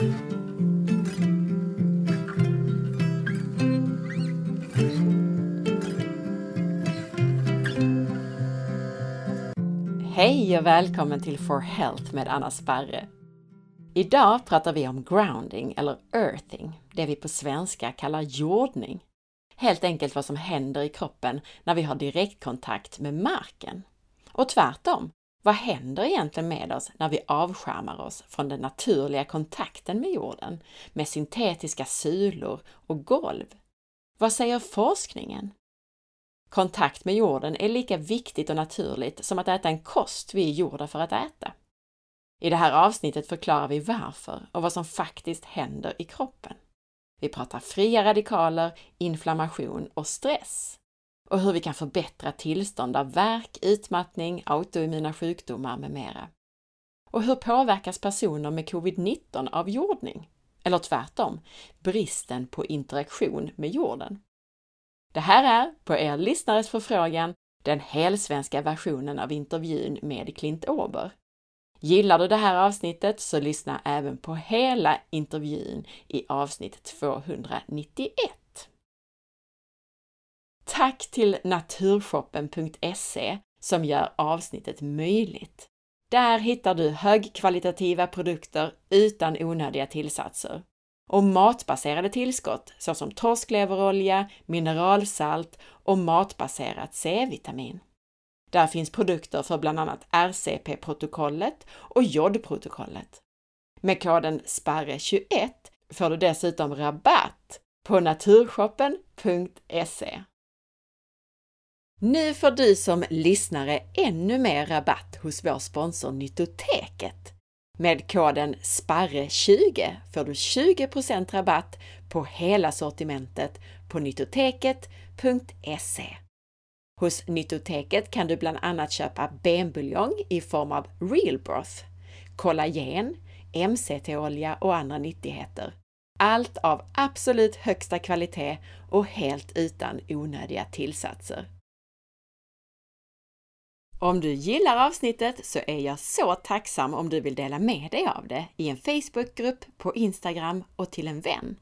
Hej och välkommen till For Health med Anna Sparre. Idag pratar vi om grounding eller earthing, det vi på svenska kallar jordning. Helt enkelt vad som händer i kroppen när vi har direktkontakt med marken. Och tvärtom, vad händer egentligen med oss när vi avskärmar oss från den naturliga kontakten med jorden, med syntetiska sulor och golv? Vad säger forskningen? Kontakt med jorden är lika viktigt och naturligt som att äta en kost vi är gjorda för att äta. I det här avsnittet förklarar vi varför och vad som faktiskt händer i kroppen. Vi pratar fria radikaler, inflammation och stress och hur vi kan förbättra tillstånd av värk, utmattning, autoimmuna sjukdomar med mera. Och hur påverkas personer med covid-19 av jordning? Eller tvärtom, bristen på interaktion med jorden. Det här är, på er lyssnares förfrågan, den helsvenska versionen av intervjun med Klint Åber. Gillar du det här avsnittet så lyssna även på hela intervjun i avsnitt 291. Tack till naturshoppen.se som gör avsnittet möjligt. Där hittar du högkvalitativa produkter utan onödiga tillsatser och matbaserade tillskott såsom torskleverolja, mineralsalt och matbaserat C-vitamin. Där finns produkter för bland annat RCP-protokollet och jodprotokollet. Med koden SPARRE21 får du dessutom rabatt på naturshoppen.se. Nu får du som lyssnare ännu mer rabatt hos vår sponsor Nyttoteket. Med koden SPARRE20 får du 20% rabatt på hela sortimentet på nyttoteket.se. Hos Nyttoteket kan du bland annat köpa benbuljong i form av real broth, kollagen, MCT-olja och andra nyttigheter. Allt av absolut högsta kvalitet och helt utan onödiga tillsatser. Om du gillar avsnittet så är jag så tacksam om du vill dela med dig av det i en Facebookgrupp, på Instagram och till en vän.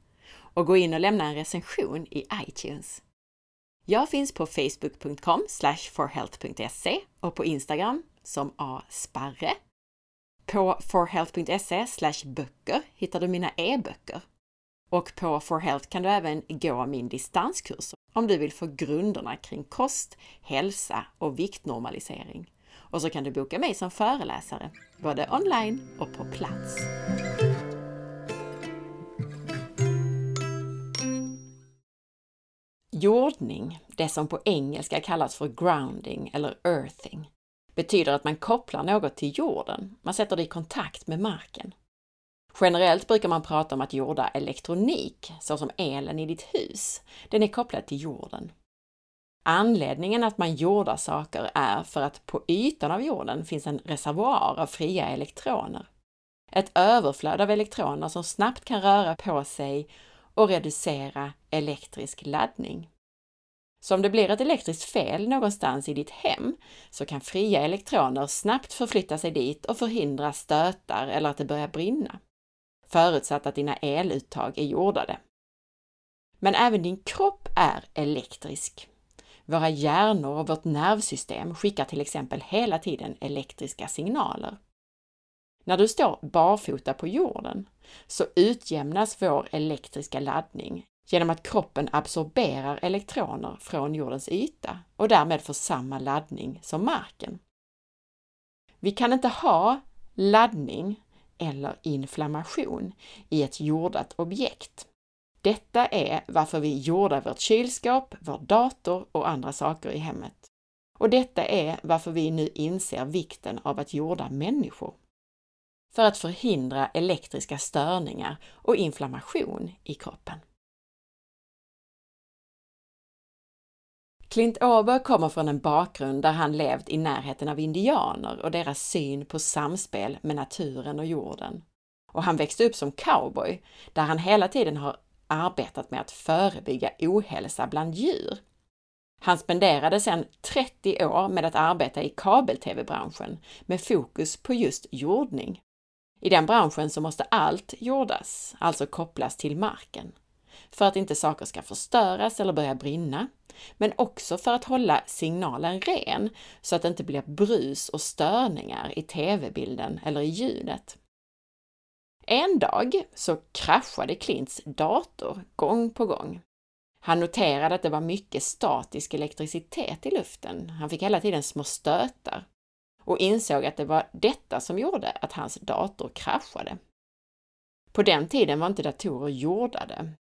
Och gå in och lämna en recension i iTunes. Jag finns på facebook.com forhealth.se och på Instagram som asparre. På forhealth.se böcker hittar du mina e-böcker. Och på forhealth kan du även gå min distanskurs om du vill få grunderna kring kost, hälsa och viktnormalisering. Och så kan du boka mig som föreläsare, både online och på plats. Jordning, det som på engelska kallas för grounding eller earthing, betyder att man kopplar något till jorden. Man sätter det i kontakt med marken. Generellt brukar man prata om att jorda elektronik, såsom elen i ditt hus. Den är kopplad till jorden. Anledningen att man jordar saker är för att på ytan av jorden finns en reservoar av fria elektroner. Ett överflöd av elektroner som snabbt kan röra på sig och reducera elektrisk laddning. Så om det blir ett elektriskt fel någonstans i ditt hem så kan fria elektroner snabbt förflytta sig dit och förhindra stötar eller att det börjar brinna förutsatt att dina eluttag är jordade. Men även din kropp är elektrisk. Våra hjärnor och vårt nervsystem skickar till exempel hela tiden elektriska signaler. När du står barfota på jorden så utjämnas vår elektriska laddning genom att kroppen absorberar elektroner från jordens yta och därmed får samma laddning som marken. Vi kan inte ha laddning eller inflammation i ett jordat objekt. Detta är varför vi jordar vårt kylskåp, vår dator och andra saker i hemmet. Och detta är varför vi nu inser vikten av att jorda människor. För att förhindra elektriska störningar och inflammation i kroppen. Clint Ober kommer från en bakgrund där han levt i närheten av indianer och deras syn på samspel med naturen och jorden. Och han växte upp som cowboy, där han hela tiden har arbetat med att förebygga ohälsa bland djur. Han spenderade sedan 30 år med att arbeta i kabel-tv-branschen med fokus på just jordning. I den branschen så måste allt jordas, alltså kopplas till marken, för att inte saker ska förstöras eller börja brinna, men också för att hålla signalen ren så att det inte blir brus och störningar i tv-bilden eller i ljudet. En dag så kraschade Klints dator gång på gång. Han noterade att det var mycket statisk elektricitet i luften. Han fick hela tiden små stötar och insåg att det var detta som gjorde att hans dator kraschade. På den tiden var inte datorer jordade.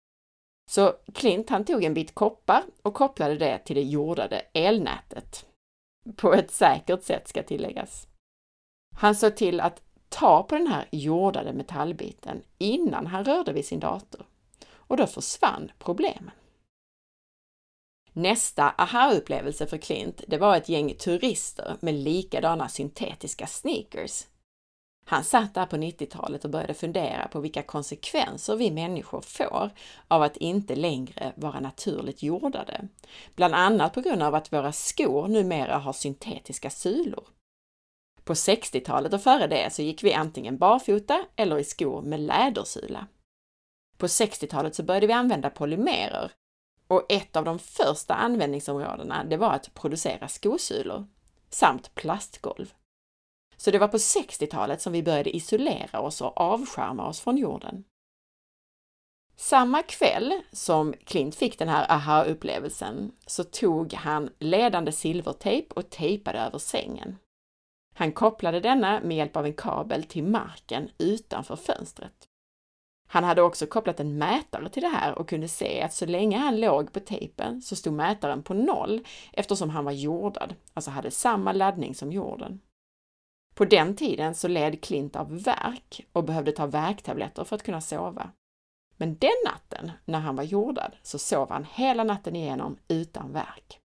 Så Klint han tog en bit koppar och kopplade det till det jordade elnätet. På ett säkert sätt ska tilläggas. Han såg till att ta på den här jordade metallbiten innan han rörde vid sin dator. Och då försvann problemen. Nästa aha-upplevelse för Clint, det var ett gäng turister med likadana syntetiska sneakers. Han satt där på 90-talet och började fundera på vilka konsekvenser vi människor får av att inte längre vara naturligt jordade. Bland annat på grund av att våra skor numera har syntetiska sulor. På 60-talet och före det så gick vi antingen barfota eller i skor med lädersula. På 60-talet så började vi använda polymerer och ett av de första användningsområdena det var att producera skosulor samt plastgolv. Så det var på 60-talet som vi började isolera oss och avskärma oss från jorden. Samma kväll som Clint fick den här aha-upplevelsen så tog han ledande silvertejp och tejpade över sängen. Han kopplade denna med hjälp av en kabel till marken utanför fönstret. Han hade också kopplat en mätare till det här och kunde se att så länge han låg på tejpen så stod mätaren på noll eftersom han var jordad, alltså hade samma laddning som jorden. På den tiden så led Klint av värk och behövde ta värktabletter för att kunna sova. Men den natten, när han var jordad, så sov han hela natten igenom utan värk.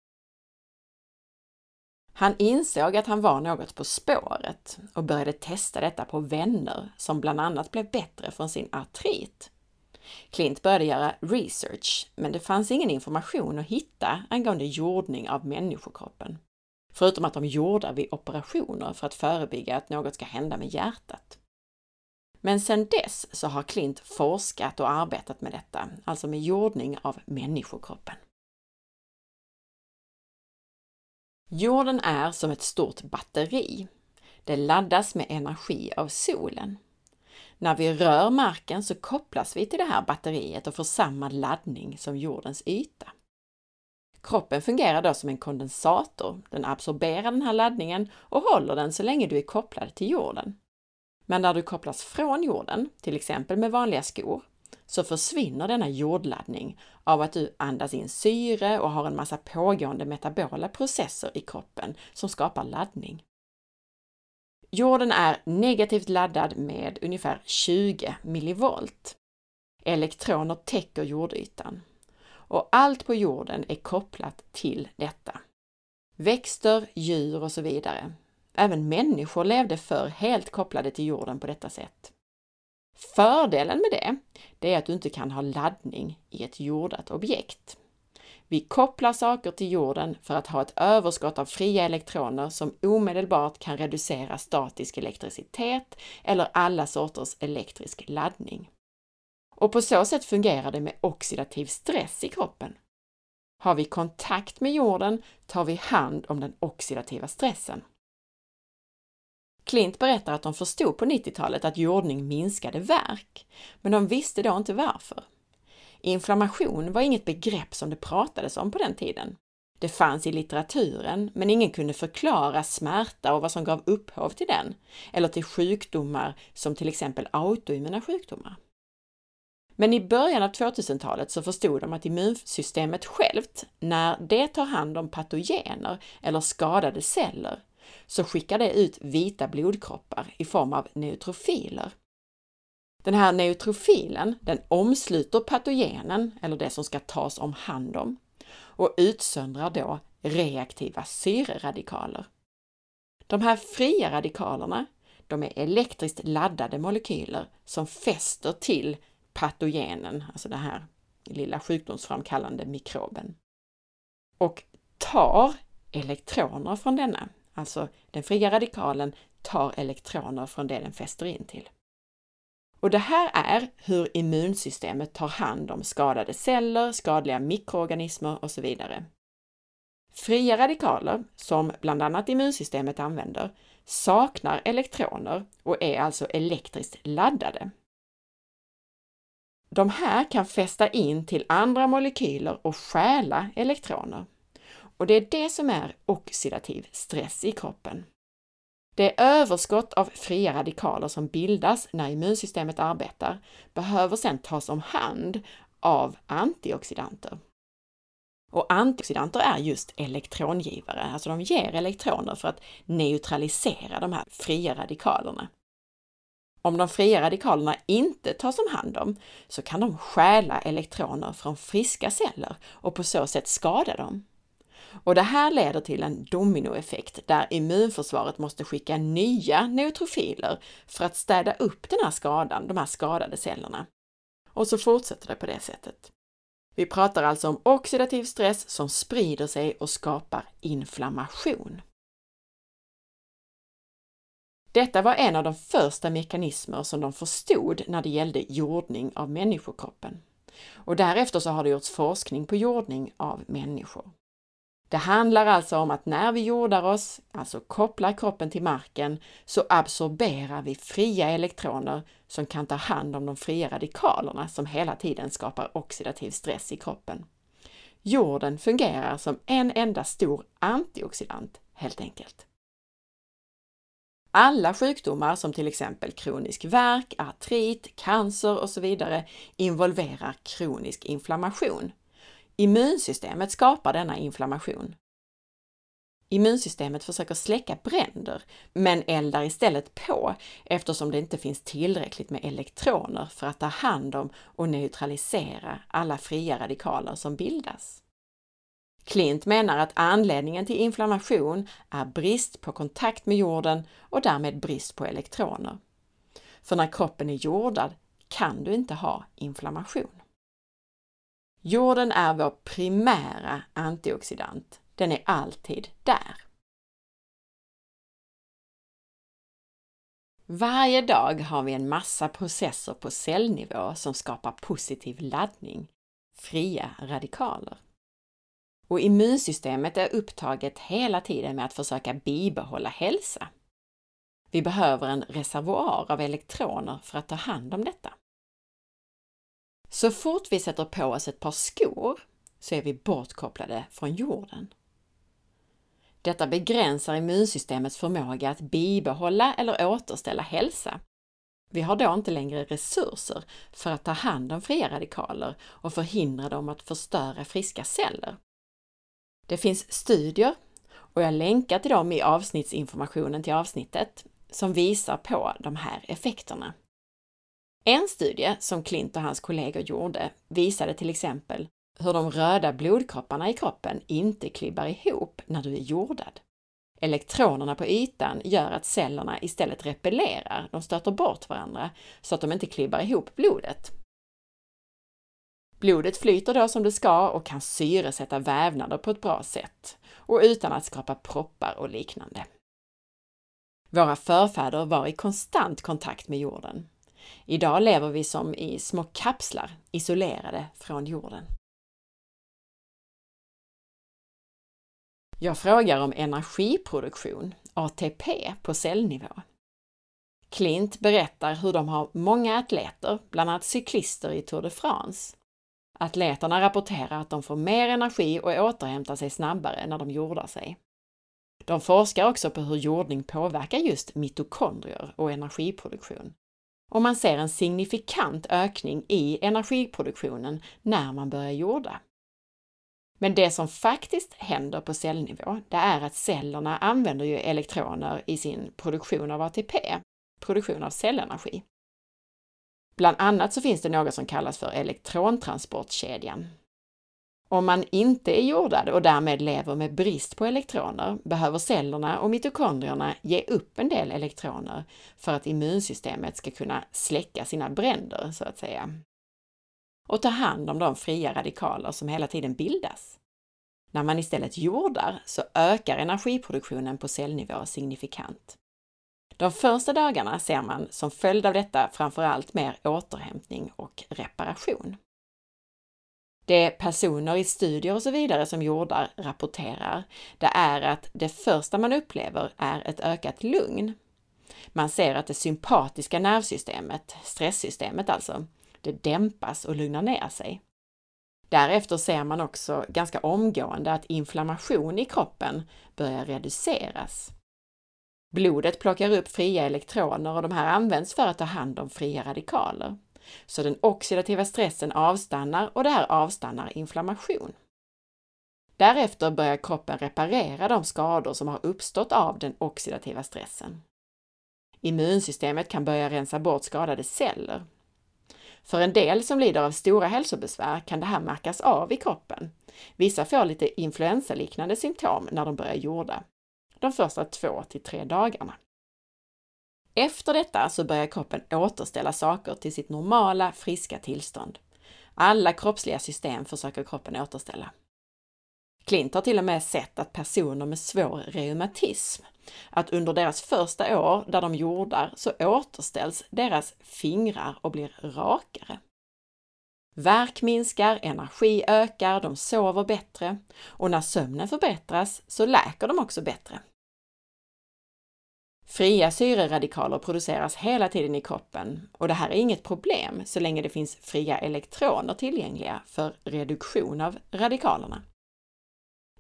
Han insåg att han var något på spåret och började testa detta på vänner som bland annat blev bättre från sin artrit. Klint började göra research, men det fanns ingen information att hitta angående jordning av människokroppen. Förutom att de jordar vid operationer för att förebygga att något ska hända med hjärtat. Men sedan dess så har Klint forskat och arbetat med detta, alltså med jordning av människokroppen. Jorden är som ett stort batteri. Det laddas med energi av solen. När vi rör marken så kopplas vi till det här batteriet och får samma laddning som jordens yta. Kroppen fungerar då som en kondensator. Den absorberar den här laddningen och håller den så länge du är kopplad till jorden. Men när du kopplas från jorden, till exempel med vanliga skor, så försvinner denna jordladdning av att du andas in syre och har en massa pågående metabola processer i kroppen som skapar laddning. Jorden är negativt laddad med ungefär 20 millivolt. Elektroner täcker jordytan och allt på jorden är kopplat till detta. Växter, djur och så vidare. Även människor levde förr helt kopplade till jorden på detta sätt. Fördelen med det, det är att du inte kan ha laddning i ett jordat objekt. Vi kopplar saker till jorden för att ha ett överskott av fria elektroner som omedelbart kan reducera statisk elektricitet eller alla sorters elektrisk laddning. Och på så sätt fungerar det med oxidativ stress i kroppen. Har vi kontakt med jorden tar vi hand om den oxidativa stressen. Klint berättar att de förstod på 90-talet att jordning minskade värk, men de visste då inte varför. Inflammation var inget begrepp som det pratades om på den tiden. Det fanns i litteraturen, men ingen kunde förklara smärta och vad som gav upphov till den, eller till sjukdomar som till exempel autoimmuna sjukdomar. Men i början av 2000-talet så förstod de att immunsystemet självt, när det tar hand om patogener eller skadade celler, så skickar det ut vita blodkroppar i form av neutrofiler. Den här neutrofilen, den omsluter patogenen, eller det som ska tas om hand om, och utsöndrar då reaktiva syreradikaler. De här fria radikalerna, de är elektriskt laddade molekyler som fäster till patogenen, alltså den här lilla sjukdomsframkallande mikroben, och tar elektroner från denna Alltså den fria radikalen tar elektroner från det den fäster in till. Och det här är hur immunsystemet tar hand om skadade celler, skadliga mikroorganismer och så vidare. Fria radikaler, som bland annat immunsystemet använder, saknar elektroner och är alltså elektriskt laddade. De här kan fästa in till andra molekyler och stjäla elektroner. Och det är det som är oxidativ stress i kroppen. Det överskott av fria radikaler som bildas när immunsystemet arbetar behöver sedan tas om hand av antioxidanter. Och antioxidanter är just elektrongivare, alltså de ger elektroner för att neutralisera de här fria radikalerna. Om de fria radikalerna inte tas om hand om så kan de stjäla elektroner från friska celler och på så sätt skada dem. Och det här leder till en dominoeffekt där immunförsvaret måste skicka nya neutrofiler för att städa upp den här skadan, de här skadade cellerna. Och så fortsätter det på det sättet. Vi pratar alltså om oxidativ stress som sprider sig och skapar inflammation. Detta var en av de första mekanismer som de förstod när det gällde jordning av människokroppen. Och därefter så har det gjorts forskning på jordning av människor. Det handlar alltså om att när vi jordar oss, alltså kopplar kroppen till marken, så absorberar vi fria elektroner som kan ta hand om de fria radikalerna som hela tiden skapar oxidativ stress i kroppen. Jorden fungerar som en enda stor antioxidant helt enkelt. Alla sjukdomar som till exempel kronisk värk, artrit, cancer och så vidare involverar kronisk inflammation. Immunsystemet skapar denna inflammation. Immunsystemet försöker släcka bränder, men eldar istället på eftersom det inte finns tillräckligt med elektroner för att ta hand om och neutralisera alla fria radikaler som bildas. Klint menar att anledningen till inflammation är brist på kontakt med jorden och därmed brist på elektroner. För när kroppen är jordad kan du inte ha inflammation. Jorden är vår primära antioxidant. Den är alltid där. Varje dag har vi en massa processer på cellnivå som skapar positiv laddning, fria radikaler. Och immunsystemet är upptaget hela tiden med att försöka bibehålla hälsa. Vi behöver en reservoar av elektroner för att ta hand om detta. Så fort vi sätter på oss ett par skor så är vi bortkopplade från jorden. Detta begränsar immunsystemets förmåga att bibehålla eller återställa hälsa. Vi har då inte längre resurser för att ta hand om fria radikaler och förhindra dem att förstöra friska celler. Det finns studier, och jag länkar till dem i avsnittsinformationen till avsnittet, som visar på de här effekterna. En studie som Klint och hans kollegor gjorde visade till exempel hur de röda blodkropparna i kroppen inte klibbar ihop när du är jordad. Elektronerna på ytan gör att cellerna istället repellerar, de stöter bort varandra så att de inte klibbar ihop blodet. Blodet flyter då som det ska och kan syresätta vävnader på ett bra sätt och utan att skapa proppar och liknande. Våra förfäder var i konstant kontakt med jorden. Idag lever vi som i små kapslar, isolerade från jorden. Jag frågar om energiproduktion, ATP, på cellnivå. Klint berättar hur de har många atleter, bland annat cyklister i Tour de France. Atleterna rapporterar att de får mer energi och återhämtar sig snabbare när de jordar sig. De forskar också på hur jordning påverkar just mitokondrier och energiproduktion och man ser en signifikant ökning i energiproduktionen när man börjar jorda. Men det som faktiskt händer på cellnivå, det är att cellerna använder ju elektroner i sin produktion av ATP, produktion av cellenergi. Bland annat så finns det något som kallas för elektrontransportkedjan. Om man inte är jordad och därmed lever med brist på elektroner behöver cellerna och mitokondrierna ge upp en del elektroner för att immunsystemet ska kunna släcka sina bränder, så att säga. Och ta hand om de fria radikaler som hela tiden bildas. När man istället jordar så ökar energiproduktionen på cellnivå signifikant. De första dagarna ser man som följd av detta framförallt mer återhämtning och reparation. Det personer i studier och så vidare som jordar rapporterar, det är att det första man upplever är ett ökat lugn. Man ser att det sympatiska nervsystemet, stresssystemet alltså, det dämpas och lugnar ner sig. Därefter ser man också ganska omgående att inflammation i kroppen börjar reduceras. Blodet plockar upp fria elektroner och de här används för att ta hand om fria radikaler. Så den oxidativa stressen avstannar och där avstannar inflammation. Därefter börjar kroppen reparera de skador som har uppstått av den oxidativa stressen. Immunsystemet kan börja rensa bort skadade celler. För en del som lider av stora hälsobesvär kan det här märkas av i kroppen. Vissa får lite influensaliknande symptom när de börjar jorda, de första två till tre dagarna. Efter detta så börjar kroppen återställa saker till sitt normala, friska tillstånd. Alla kroppsliga system försöker kroppen återställa. Klint har till och med sett att personer med svår reumatism, att under deras första år där de jordar så återställs deras fingrar och blir rakare. Värk minskar, energi ökar, de sover bättre och när sömnen förbättras så läker de också bättre. Fria syreradikaler produceras hela tiden i kroppen och det här är inget problem så länge det finns fria elektroner tillgängliga för reduktion av radikalerna.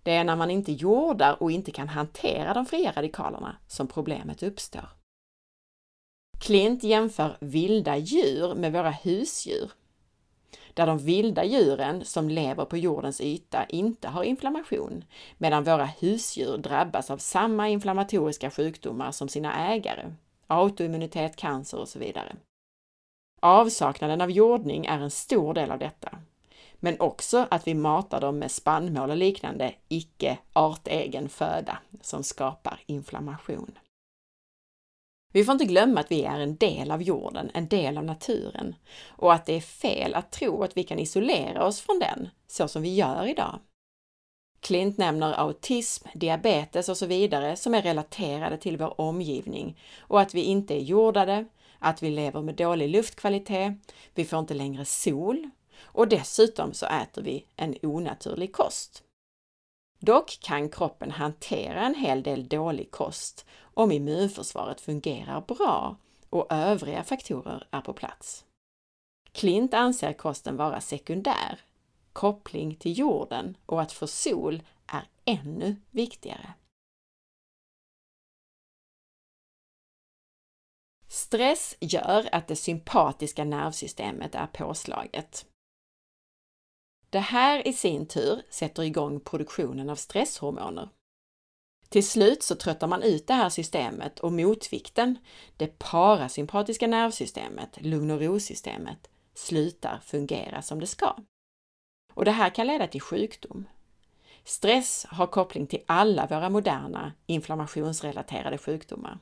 Det är när man inte jordar och inte kan hantera de fria radikalerna som problemet uppstår. Klint jämför vilda djur med våra husdjur där de vilda djuren som lever på jordens yta inte har inflammation, medan våra husdjur drabbas av samma inflammatoriska sjukdomar som sina ägare, autoimmunitet, cancer och så vidare. Avsaknaden av jordning är en stor del av detta, men också att vi matar dem med spannmål och liknande icke artegen föda som skapar inflammation. Vi får inte glömma att vi är en del av jorden, en del av naturen och att det är fel att tro att vi kan isolera oss från den så som vi gör idag. Klint nämner autism, diabetes och så vidare som är relaterade till vår omgivning och att vi inte är jordade, att vi lever med dålig luftkvalitet, vi får inte längre sol och dessutom så äter vi en onaturlig kost. Dock kan kroppen hantera en hel del dålig kost om immunförsvaret fungerar bra och övriga faktorer är på plats. Klint anser kosten vara sekundär, koppling till jorden och att få sol är ännu viktigare. Stress gör att det sympatiska nervsystemet är påslaget. Det här i sin tur sätter igång produktionen av stresshormoner. Till slut så tröttar man ut det här systemet och motvikten, det parasympatiska nervsystemet, lugn och ro-systemet, slutar fungera som det ska. Och det här kan leda till sjukdom. Stress har koppling till alla våra moderna inflammationsrelaterade sjukdomar.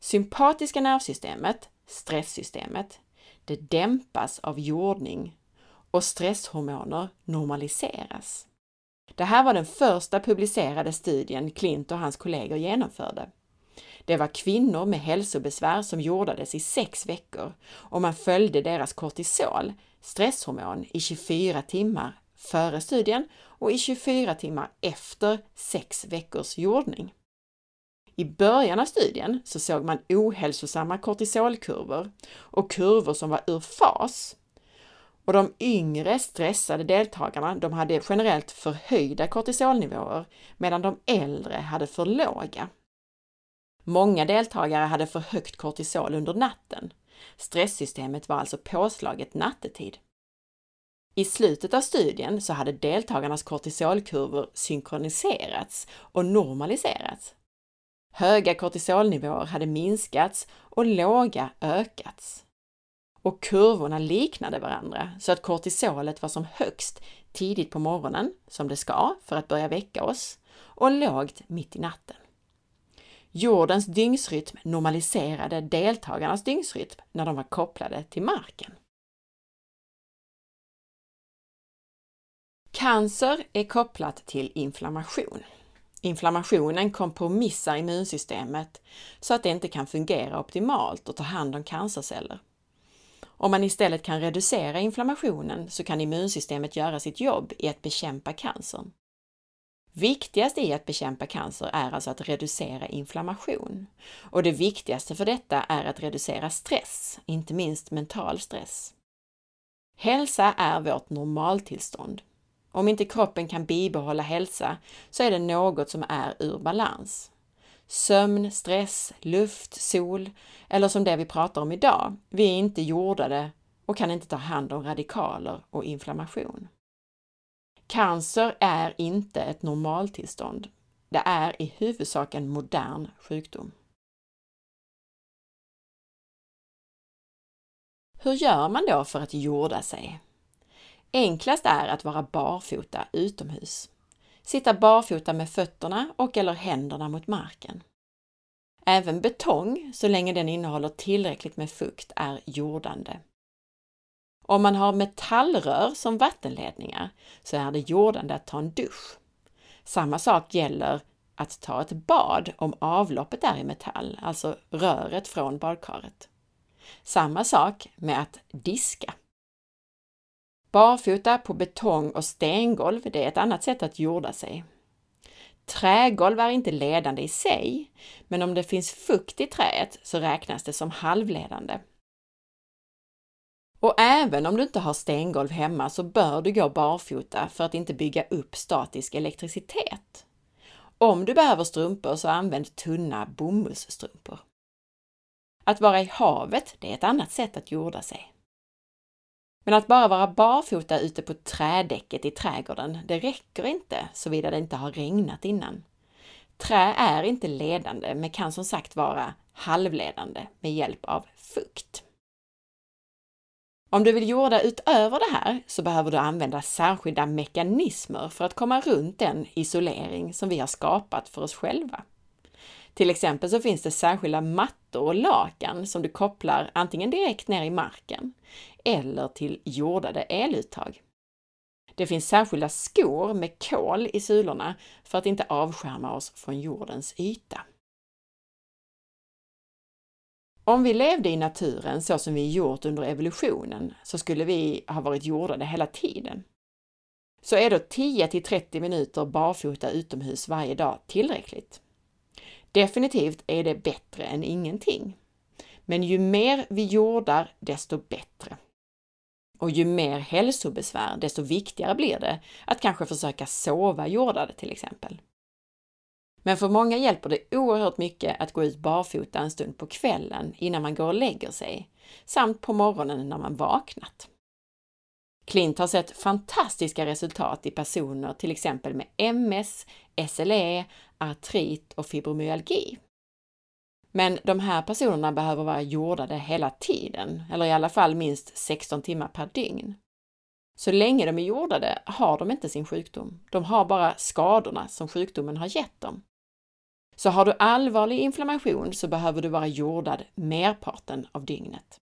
Sympatiska nervsystemet, stresssystemet, det dämpas av jordning och stresshormoner normaliseras. Det här var den första publicerade studien Klint och hans kollegor genomförde. Det var kvinnor med hälsobesvär som jordades i sex veckor och man följde deras kortisol, stresshormon, i 24 timmar före studien och i 24 timmar efter sex veckors jordning. I början av studien så såg man ohälsosamma kortisolkurvor och kurvor som var ur fas och de yngre stressade deltagarna, de hade generellt förhöjda kortisolnivåer medan de äldre hade för låga. Många deltagare hade för högt kortisol under natten. Stresssystemet var alltså påslaget nattetid. I slutet av studien så hade deltagarnas kortisolkurvor synkroniserats och normaliserats. Höga kortisolnivåer hade minskats och låga ökats och kurvorna liknade varandra så att kortisolet var som högst tidigt på morgonen, som det ska, för att börja väcka oss, och lågt mitt i natten. Jordens dygnsrytm normaliserade deltagarnas dygnsrytm när de var kopplade till marken. Cancer är kopplat till inflammation. Inflammationen kompromissar immunsystemet så att det inte kan fungera optimalt och ta hand om cancerceller. Om man istället kan reducera inflammationen så kan immunsystemet göra sitt jobb i att bekämpa cancern. Viktigast i att bekämpa cancer är alltså att reducera inflammation. Och det viktigaste för detta är att reducera stress, inte minst mental stress. Hälsa är vårt normaltillstånd. Om inte kroppen kan bibehålla hälsa så är det något som är ur balans. Sömn, stress, luft, sol eller som det vi pratar om idag, vi är inte jordade och kan inte ta hand om radikaler och inflammation. Cancer är inte ett normaltillstånd. Det är i huvudsak en modern sjukdom. Hur gör man då för att jorda sig? Enklast är att vara barfota utomhus. Sitta barfota med fötterna och eller händerna mot marken. Även betong, så länge den innehåller tillräckligt med fukt, är jordande. Om man har metallrör som vattenledningar så är det jordande att ta en dusch. Samma sak gäller att ta ett bad om avloppet är i metall, alltså röret från badkaret. Samma sak med att diska. Barfota på betong och stengolv, det är ett annat sätt att jorda sig. Trägolv är inte ledande i sig, men om det finns fukt i träet så räknas det som halvledande. Och även om du inte har stengolv hemma så bör du gå barfota för att inte bygga upp statisk elektricitet. Om du behöver strumpor så använd tunna bomullsstrumpor. Att vara i havet, det är ett annat sätt att jorda sig. Men att bara vara barfota ute på trädäcket i trädgården, det räcker inte såvida det inte har regnat innan. Trä är inte ledande men kan som sagt vara halvledande med hjälp av fukt. Om du vill jorda utöver det här så behöver du använda särskilda mekanismer för att komma runt den isolering som vi har skapat för oss själva. Till exempel så finns det särskilda mattor och lakan som du kopplar antingen direkt ner i marken eller till jordade eluttag. Det finns särskilda skor med kol i sulorna för att inte avskärma oss från jordens yta. Om vi levde i naturen så som vi gjort under evolutionen så skulle vi ha varit jordade hela tiden. Så är då 10 till 30 minuter barfota utomhus varje dag tillräckligt? Definitivt är det bättre än ingenting. Men ju mer vi jordar, desto bättre. Och ju mer hälsobesvär, desto viktigare blir det att kanske försöka sova jordade till exempel. Men för många hjälper det oerhört mycket att gå ut barfota en stund på kvällen innan man går och lägger sig, samt på morgonen när man vaknat. Klint har sett fantastiska resultat i personer till exempel med MS, SLE, artrit och fibromyalgi. Men de här personerna behöver vara jordade hela tiden, eller i alla fall minst 16 timmar per dygn. Så länge de är jordade har de inte sin sjukdom. De har bara skadorna som sjukdomen har gett dem. Så har du allvarlig inflammation så behöver du vara jordad merparten av dygnet.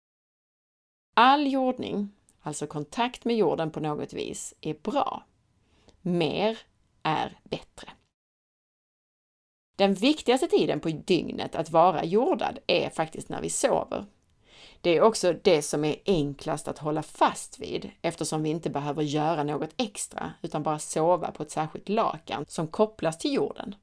All jordning, alltså kontakt med jorden på något vis, är bra. Mer är bättre. Den viktigaste tiden på dygnet att vara jordad är faktiskt när vi sover. Det är också det som är enklast att hålla fast vid eftersom vi inte behöver göra något extra utan bara sova på ett särskilt lakan som kopplas till jorden.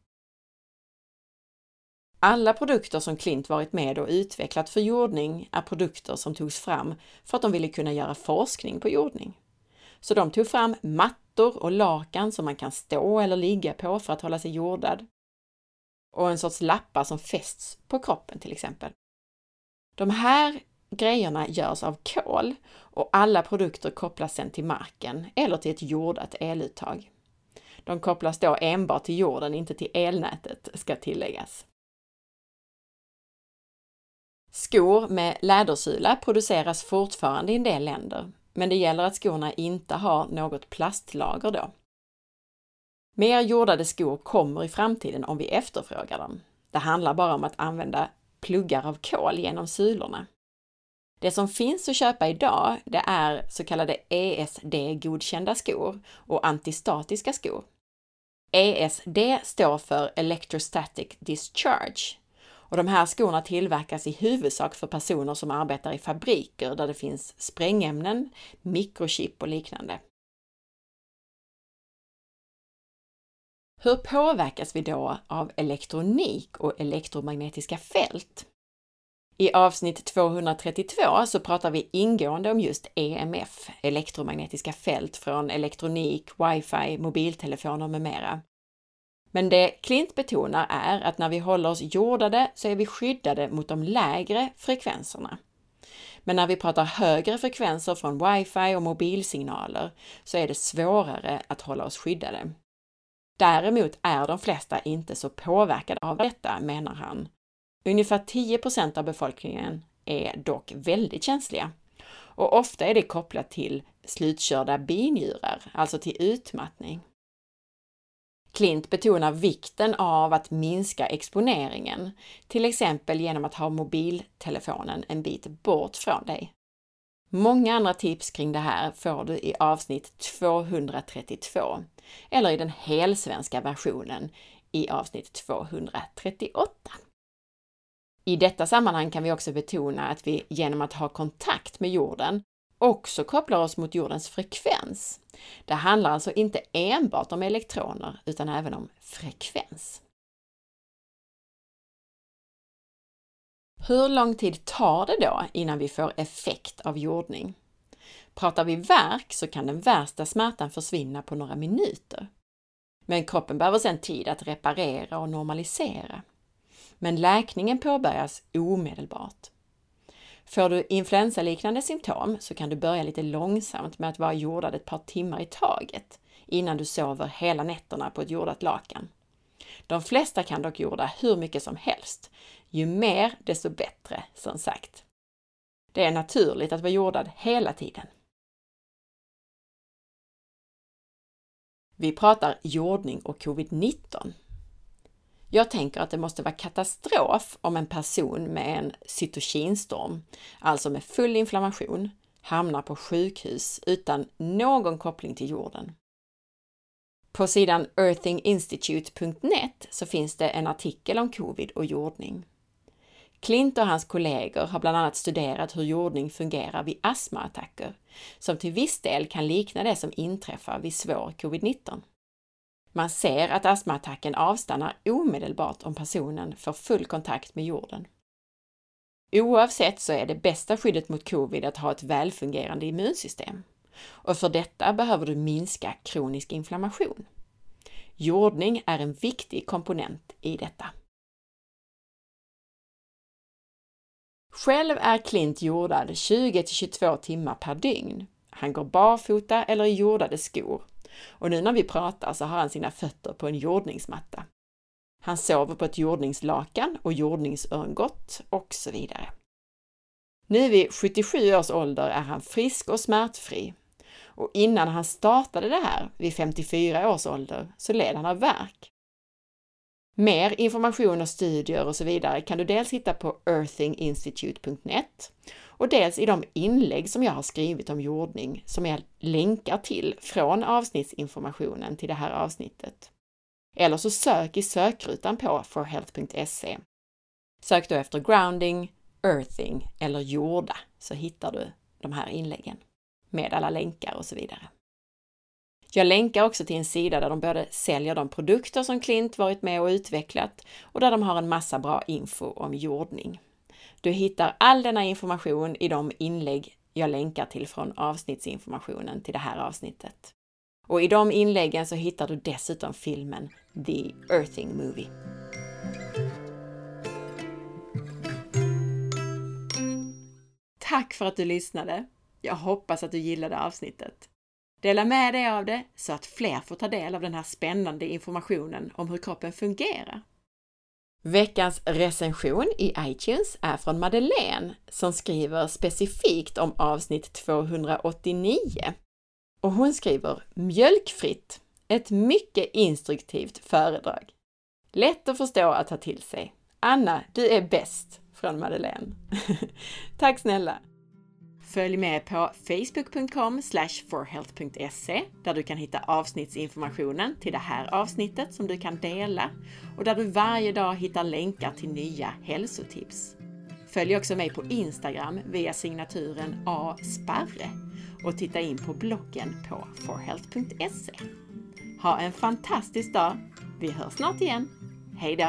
Alla produkter som Klint varit med och utvecklat för jordning är produkter som togs fram för att de ville kunna göra forskning på jordning. Så de tog fram mattor och lakan som man kan stå eller ligga på för att hålla sig jordad. Och en sorts lappar som fästs på kroppen till exempel. De här grejerna görs av kol och alla produkter kopplas sedan till marken eller till ett jordat eluttag. De kopplas då enbart till jorden, inte till elnätet, ska tilläggas. Skor med lädersula produceras fortfarande i en del länder, men det gäller att skorna inte har något plastlager då. Mer jordade skor kommer i framtiden om vi efterfrågar dem. Det handlar bara om att använda pluggar av kol genom sulorna. Det som finns att köpa idag, det är så kallade ESD-godkända skor och antistatiska skor. ESD står för Electrostatic Discharge och de här skorna tillverkas i huvudsak för personer som arbetar i fabriker där det finns sprängämnen, mikrochip och liknande. Hur påverkas vi då av elektronik och elektromagnetiska fält? I avsnitt 232 så pratar vi ingående om just EMF, elektromagnetiska fält från elektronik, wifi, mobiltelefoner med mera. Men det Klint betonar är att när vi håller oss jordade så är vi skyddade mot de lägre frekvenserna. Men när vi pratar högre frekvenser från wifi och mobilsignaler så är det svårare att hålla oss skyddade. Däremot är de flesta inte så påverkade av detta, menar han. Ungefär 10% av befolkningen är dock väldigt känsliga och ofta är det kopplat till slutkörda binjurar, alltså till utmattning. Klint betonar vikten av att minska exponeringen, till exempel genom att ha mobiltelefonen en bit bort från dig. Många andra tips kring det här får du i avsnitt 232 eller i den helsvenska versionen i avsnitt 238. I detta sammanhang kan vi också betona att vi genom att ha kontakt med jorden också kopplar oss mot jordens frekvens. Det handlar alltså inte enbart om elektroner utan även om frekvens. Hur lång tid tar det då innan vi får effekt av jordning? Pratar vi värk så kan den värsta smärtan försvinna på några minuter. Men kroppen behöver sedan tid att reparera och normalisera. Men läkningen påbörjas omedelbart. Får du influensaliknande symptom så kan du börja lite långsamt med att vara jordad ett par timmar i taget innan du sover hela nätterna på ett jordat lakan. De flesta kan dock jorda hur mycket som helst. Ju mer, desto bättre, som sagt. Det är naturligt att vara jordad hela tiden. Vi pratar jordning och covid-19. Jag tänker att det måste vara katastrof om en person med en cytokinstorm, alltså med full inflammation, hamnar på sjukhus utan någon koppling till jorden. På sidan earthinginstitute.net så finns det en artikel om covid och jordning. Klint och hans kollegor har bland annat studerat hur jordning fungerar vid astmaattacker, som till viss del kan likna det som inträffar vid svår covid-19. Man ser att astmaattacken avstannar omedelbart om personen får full kontakt med jorden. Oavsett så är det bästa skyddet mot covid att ha ett välfungerande immunsystem. Och för detta behöver du minska kronisk inflammation. Jordning är en viktig komponent i detta. Själv är Klint jordad 20 22 timmar per dygn. Han går barfota eller i jordade skor och nu när vi pratar så har han sina fötter på en jordningsmatta. Han sover på ett jordningslakan och jordningsörngott och så vidare. Nu vid 77 års ålder är han frisk och smärtfri och innan han startade det här vid 54 års ålder så led han av värk. Mer information och studier och så vidare kan du dels hitta på earthinginstitute.net och dels i de inlägg som jag har skrivit om jordning som jag länkar till från avsnittsinformationen till det här avsnittet. Eller så sök i sökrutan på forhealth.se. Sök då efter grounding, earthing eller jorda så hittar du de här inläggen med alla länkar och så vidare. Jag länkar också till en sida där de både säljer de produkter som Klint varit med och utvecklat och där de har en massa bra info om jordning. Du hittar all denna information i de inlägg jag länkar till från avsnittsinformationen till det här avsnittet. Och i de inläggen så hittar du dessutom filmen The Earthing Movie. Tack för att du lyssnade! Jag hoppas att du gillade avsnittet. Dela med dig av det så att fler får ta del av den här spännande informationen om hur kroppen fungerar. Veckans recension i iTunes är från Madeleine som skriver specifikt om avsnitt 289. Och hon skriver mjölkfritt, ett mycket instruktivt föredrag. Lätt att förstå att ta till sig. Anna, du är bäst! Från Madeleine. Tack snälla! Följ med på facebook.com forhealth.se där du kan hitta avsnittsinformationen till det här avsnittet som du kan dela och där du varje dag hittar länkar till nya hälsotips. Följ också mig på Instagram via signaturen asparre och titta in på bloggen på forhealth.se. Ha en fantastisk dag! Vi hörs snart igen. Hejdå!